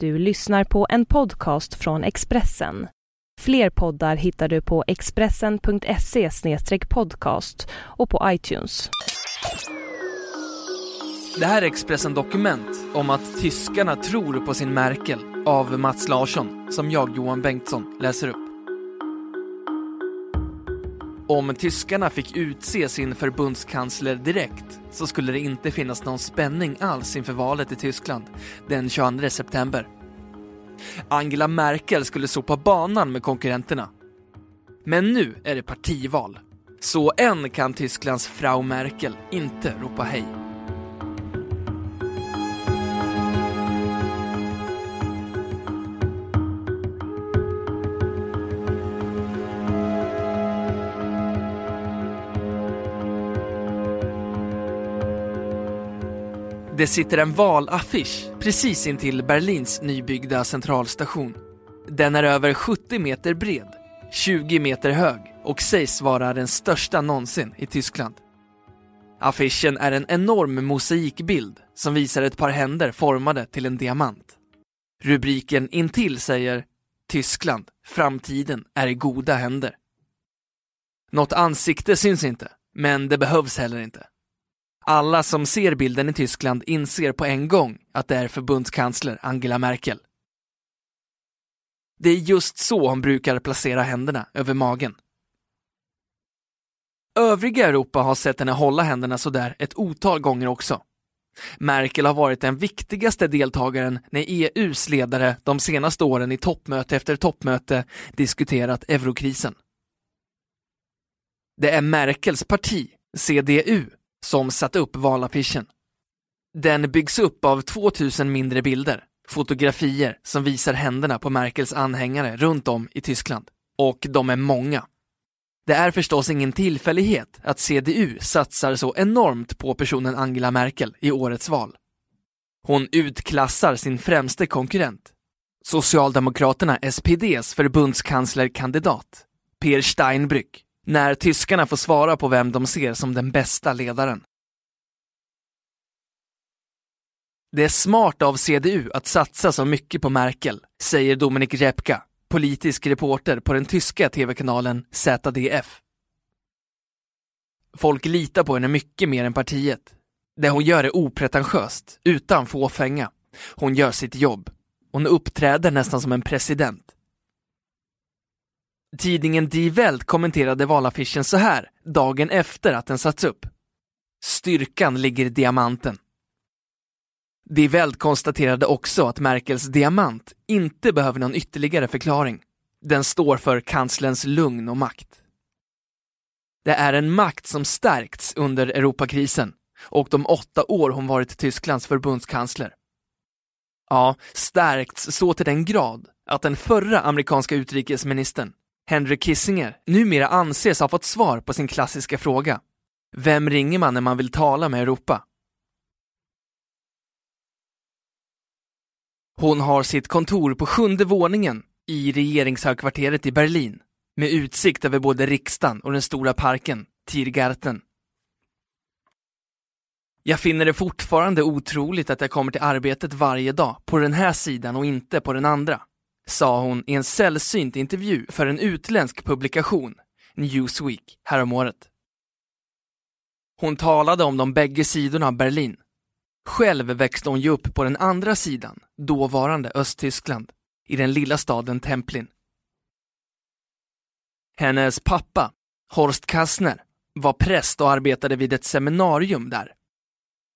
Du lyssnar på en podcast från Expressen. Fler poddar hittar du på expressen.se podcast och på iTunes. Det här är Expressen Dokument om att tyskarna tror på sin Merkel av Mats Larsson, som jag, Johan Bengtsson, läser upp. Om tyskarna fick utse sin förbundskansler direkt så skulle det inte finnas någon spänning alls inför valet i Tyskland den 22 september. Angela Merkel skulle sopa banan med konkurrenterna. Men nu är det partival. Så än kan Tysklands Frau Merkel inte ropa hej. Det sitter en valaffisch precis intill Berlins nybyggda centralstation. Den är över 70 meter bred, 20 meter hög och sägs vara den största någonsin i Tyskland. Affischen är en enorm mosaikbild som visar ett par händer formade till en diamant. Rubriken intill säger Tyskland, framtiden är i goda händer. Något ansikte syns inte, men det behövs heller inte. Alla som ser bilden i Tyskland inser på en gång att det är förbundskansler Angela Merkel. Det är just så hon brukar placera händerna över magen. Övriga Europa har sett henne hålla händerna sådär ett otal gånger också. Merkel har varit den viktigaste deltagaren när EUs ledare de senaste åren i toppmöte efter toppmöte diskuterat eurokrisen. Det är Merkels parti, CDU, som satt upp valaffischen. Den byggs upp av 2000 mindre bilder, fotografier som visar händerna på Merkels anhängare runt om i Tyskland. Och de är många. Det är förstås ingen tillfällighet att CDU satsar så enormt på personen Angela Merkel i årets val. Hon utklassar sin främste konkurrent, Socialdemokraterna SPDs förbundskanslerkandidat, Per Steinbrück när tyskarna får svara på vem de ser som den bästa ledaren. Det är smart av CDU att satsa så mycket på Merkel, säger Dominik Repka, politisk reporter på den tyska tv-kanalen ZDF. Folk litar på henne mycket mer än partiet. Det hon gör är opretentiöst, utan fåfänga. Hon gör sitt jobb. Hon uppträder nästan som en president. Tidningen Die Welt kommenterade valaffischen så här, dagen efter att den satts upp. Styrkan ligger i diamanten. Die Welt konstaterade också att Merkels diamant inte behöver någon ytterligare förklaring. Den står för kanslerns lugn och makt. Det är en makt som stärkts under Europakrisen och de åtta år hon varit Tysklands förbundskansler. Ja, stärkts så till den grad att den förra amerikanska utrikesministern, Henry Kissinger numera anses ha fått svar på sin klassiska fråga. Vem ringer man när man vill tala med Europa? Hon har sitt kontor på sjunde våningen i regeringshögkvarteret i Berlin med utsikt över både riksdagen och den stora parken, Tiergarten. Jag finner det fortfarande otroligt att jag kommer till arbetet varje dag på den här sidan och inte på den andra sa hon i en sällsynt intervju för en utländsk publikation, Newsweek, häromåret. Hon talade om de bägge sidorna av Berlin. Själv växte hon ju upp på den andra sidan, dåvarande Östtyskland, i den lilla staden Templin. Hennes pappa, Horst Kastner, var präst och arbetade vid ett seminarium där.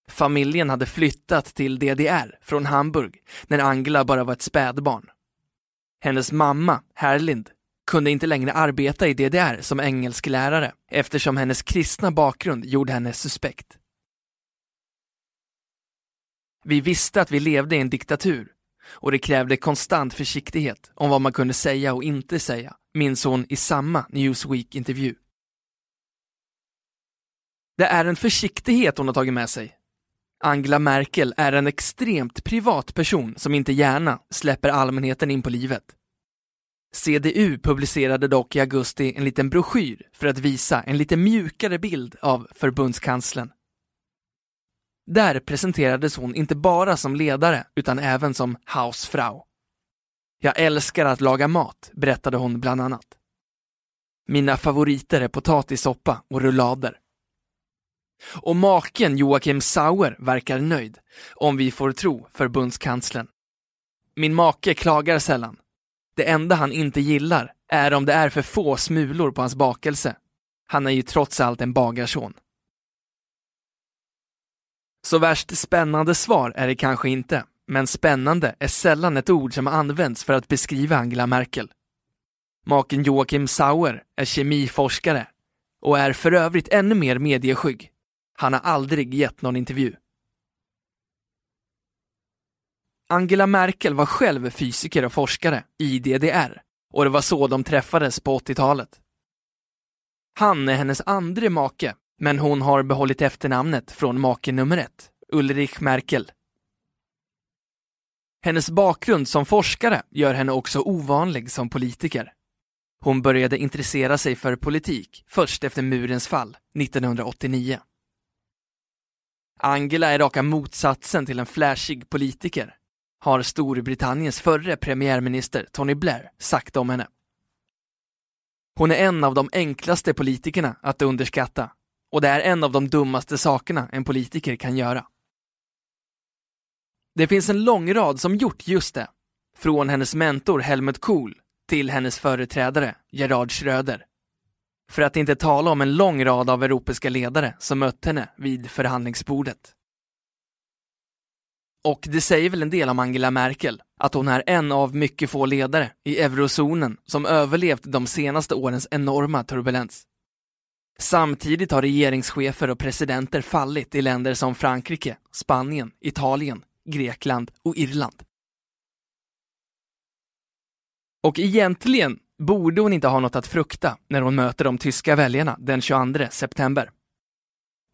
Familjen hade flyttat till DDR från Hamburg när Angela bara var ett spädbarn. Hennes mamma, Herlind, kunde inte längre arbeta i DDR som engelsklärare eftersom hennes kristna bakgrund gjorde henne suspekt. Vi visste att vi levde i en diktatur och det krävde konstant försiktighet om vad man kunde säga och inte säga, minns hon i samma Newsweek-intervju. Det är en försiktighet hon har tagit med sig, Angela Merkel är en extremt privat person som inte gärna släpper allmänheten in på livet. CDU publicerade dock i augusti en liten broschyr för att visa en lite mjukare bild av förbundskanslern. Där presenterades hon inte bara som ledare utan även som Hausfrau. Jag älskar att laga mat, berättade hon bland annat. Mina favoriter är potatissoppa och rullader. Och maken Joakim Sauer verkar nöjd, om vi får tro förbundskanslern. Min make klagar sällan. Det enda han inte gillar är om det är för få smulor på hans bakelse. Han är ju trots allt en bagarson. Så värst spännande svar är det kanske inte, men spännande är sällan ett ord som används för att beskriva Angela Merkel. Maken Joakim Sauer är kemiforskare och är för övrigt ännu mer medieskygg. Han har aldrig gett någon intervju. Angela Merkel var själv fysiker och forskare i DDR och det var så de träffades på 80-talet. Han är hennes andre make, men hon har behållit efternamnet från make nummer ett, Ulrich Merkel. Hennes bakgrund som forskare gör henne också ovanlig som politiker. Hon började intressera sig för politik först efter murens fall 1989. Angela är raka motsatsen till en flashig politiker, har Storbritanniens förre premiärminister Tony Blair sagt om henne. Hon är en av de enklaste politikerna att underskatta och det är en av de dummaste sakerna en politiker kan göra. Det finns en lång rad som gjort just det, från hennes mentor Helmut Kohl till hennes företrädare Gerhard Schröder. För att inte tala om en lång rad av europeiska ledare som mött henne vid förhandlingsbordet. Och det säger väl en del om Angela Merkel, att hon är en av mycket få ledare i eurozonen som överlevt de senaste årens enorma turbulens. Samtidigt har regeringschefer och presidenter fallit i länder som Frankrike, Spanien, Italien, Grekland och Irland. Och egentligen borde hon inte ha något att frukta när hon möter de tyska väljarna den 22 september.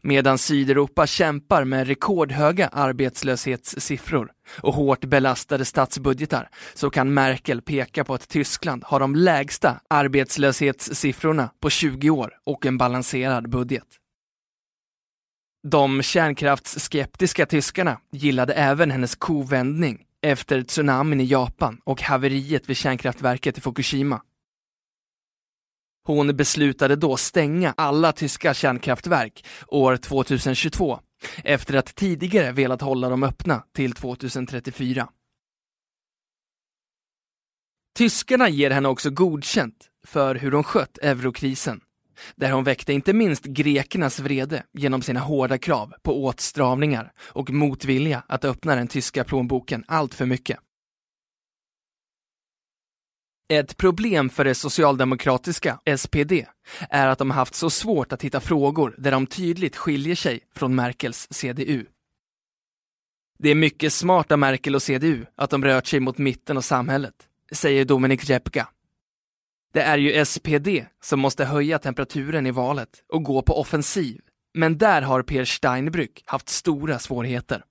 Medan Sydeuropa kämpar med rekordhöga arbetslöshetssiffror och hårt belastade statsbudgetar så kan Merkel peka på att Tyskland har de lägsta arbetslöshetssiffrorna på 20 år och en balanserad budget. De kärnkraftsskeptiska tyskarna gillade även hennes kovändning efter tsunamin i Japan och haveriet vid kärnkraftverket i Fukushima. Hon beslutade då stänga alla tyska kärnkraftverk år 2022 efter att tidigare velat hålla dem öppna till 2034. Tyskarna ger henne också godkänt för hur hon skött eurokrisen, där hon väckte inte minst grekernas vrede genom sina hårda krav på åtstramningar och motvilja att öppna den tyska plånboken allt för mycket. Ett problem för det socialdemokratiska SPD är att de haft så svårt att hitta frågor där de tydligt skiljer sig från Merkels CDU. Det är mycket smart av Merkel och CDU att de rört sig mot mitten av samhället, säger Dominik Repka. Det är ju SPD som måste höja temperaturen i valet och gå på offensiv, men där har Per Steinbrück haft stora svårigheter.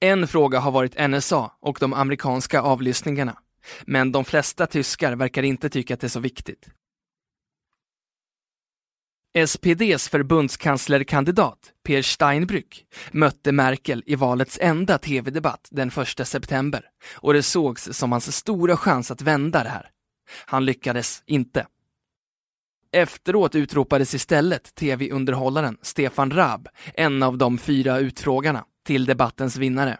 En fråga har varit NSA och de amerikanska avlyssningarna. Men de flesta tyskar verkar inte tycka att det är så viktigt. SPDs förbundskanslerkandidat Per Steinbrück mötte Merkel i valets enda tv-debatt den 1 september och det sågs som hans stora chans att vända det här. Han lyckades inte. Efteråt utropades istället tv-underhållaren Stefan Raab, en av de fyra utfrågarna, till debattens vinnare.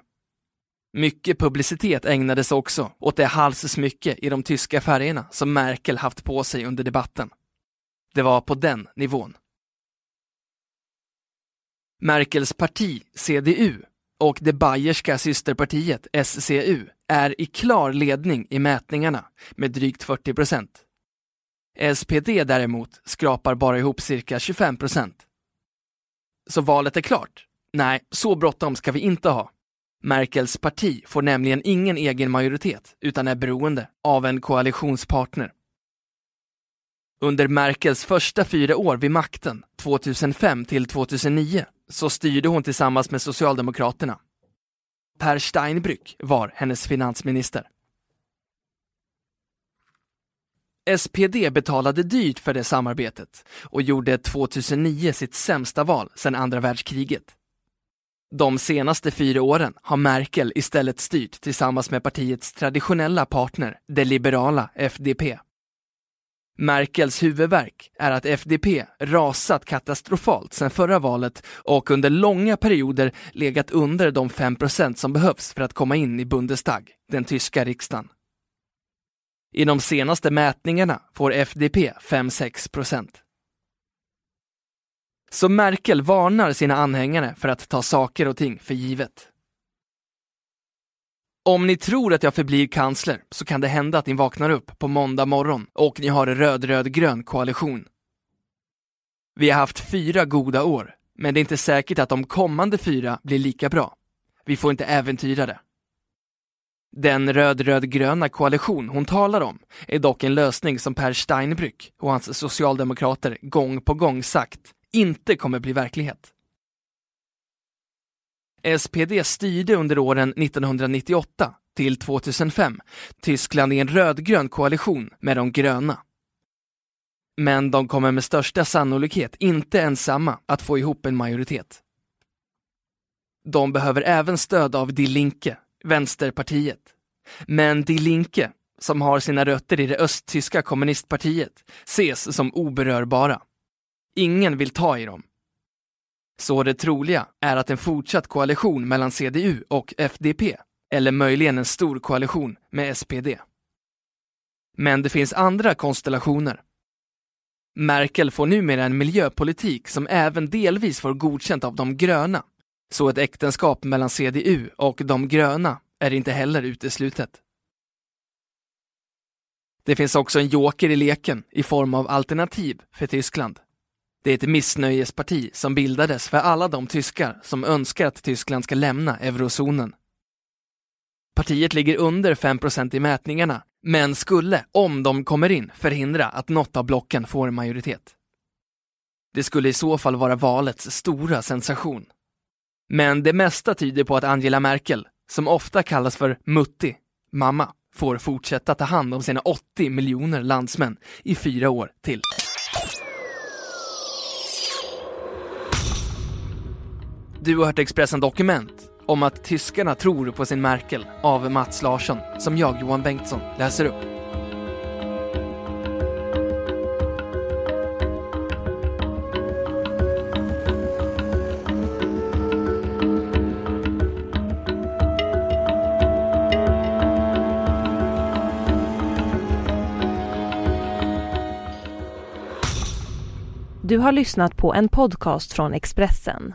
Mycket publicitet ägnades också åt det halssmycke i de tyska färgerna som Merkel haft på sig under debatten. Det var på den nivån. Merkels parti, CDU, och det bayerska systerpartiet, SCU, är i klar ledning i mätningarna med drygt 40 procent. SPD däremot skrapar bara ihop cirka 25 procent. Så valet är klart? Nej, så bråttom ska vi inte ha. Merkels parti får nämligen ingen egen majoritet utan är beroende av en koalitionspartner. Under Merkels första fyra år vid makten, 2005 till 2009, så styrde hon tillsammans med Socialdemokraterna. Per Steinbrück var hennes finansminister. SPD betalade dyrt för det samarbetet och gjorde 2009 sitt sämsta val sedan andra världskriget. De senaste fyra åren har Merkel istället styrt tillsammans med partiets traditionella partner, det liberala FDP. Merkels huvudvärk är att FDP rasat katastrofalt sedan förra valet och under långa perioder legat under de 5% som behövs för att komma in i Bundestag, den tyska riksdagen. I de senaste mätningarna får FDP 5-6 procent. Så Merkel varnar sina anhängare för att ta saker och ting för givet. Om ni tror att jag förblir kansler så kan det hända att ni vaknar upp på måndag morgon och ni har en röd-röd-grön koalition. Vi har haft fyra goda år, men det är inte säkert att de kommande fyra blir lika bra. Vi får inte äventyra det. Den röd-röd-gröna koalition hon talar om är dock en lösning som Per Steinbrück och hans socialdemokrater gång på gång sagt inte kommer bli verklighet. SPD styrde under åren 1998 till 2005 Tyskland i en rödgrön koalition med de gröna. Men de kommer med största sannolikhet inte ensamma att få ihop en majoritet. De behöver även stöd av Die Linke, Vänsterpartiet. Men Die Linke, som har sina rötter i det östtyska kommunistpartiet, ses som oberörbara. Ingen vill ta i dem. Så det troliga är att en fortsatt koalition mellan CDU och FDP, eller möjligen en stor koalition med SPD. Men det finns andra konstellationer. Merkel får numera en miljöpolitik som även delvis får godkänt av de gröna, så ett äktenskap mellan CDU och de gröna är inte heller uteslutet. Det finns också en joker i leken i form av alternativ för Tyskland. Det är ett missnöjesparti som bildades för alla de tyskar som önskar att Tyskland ska lämna eurozonen. Partiet ligger under 5% i mätningarna, men skulle, om de kommer in, förhindra att något av blocken får majoritet. Det skulle i så fall vara valets stora sensation. Men det mesta tyder på att Angela Merkel, som ofta kallas för Mutti, mamma, får fortsätta ta hand om sina 80 miljoner landsmän i fyra år till. Du har hört Expressen Dokument om att tyskarna tror på sin Merkel av Mats Larsson, som jag, Johan Bengtsson, läser upp. Du har lyssnat på en podcast från Expressen.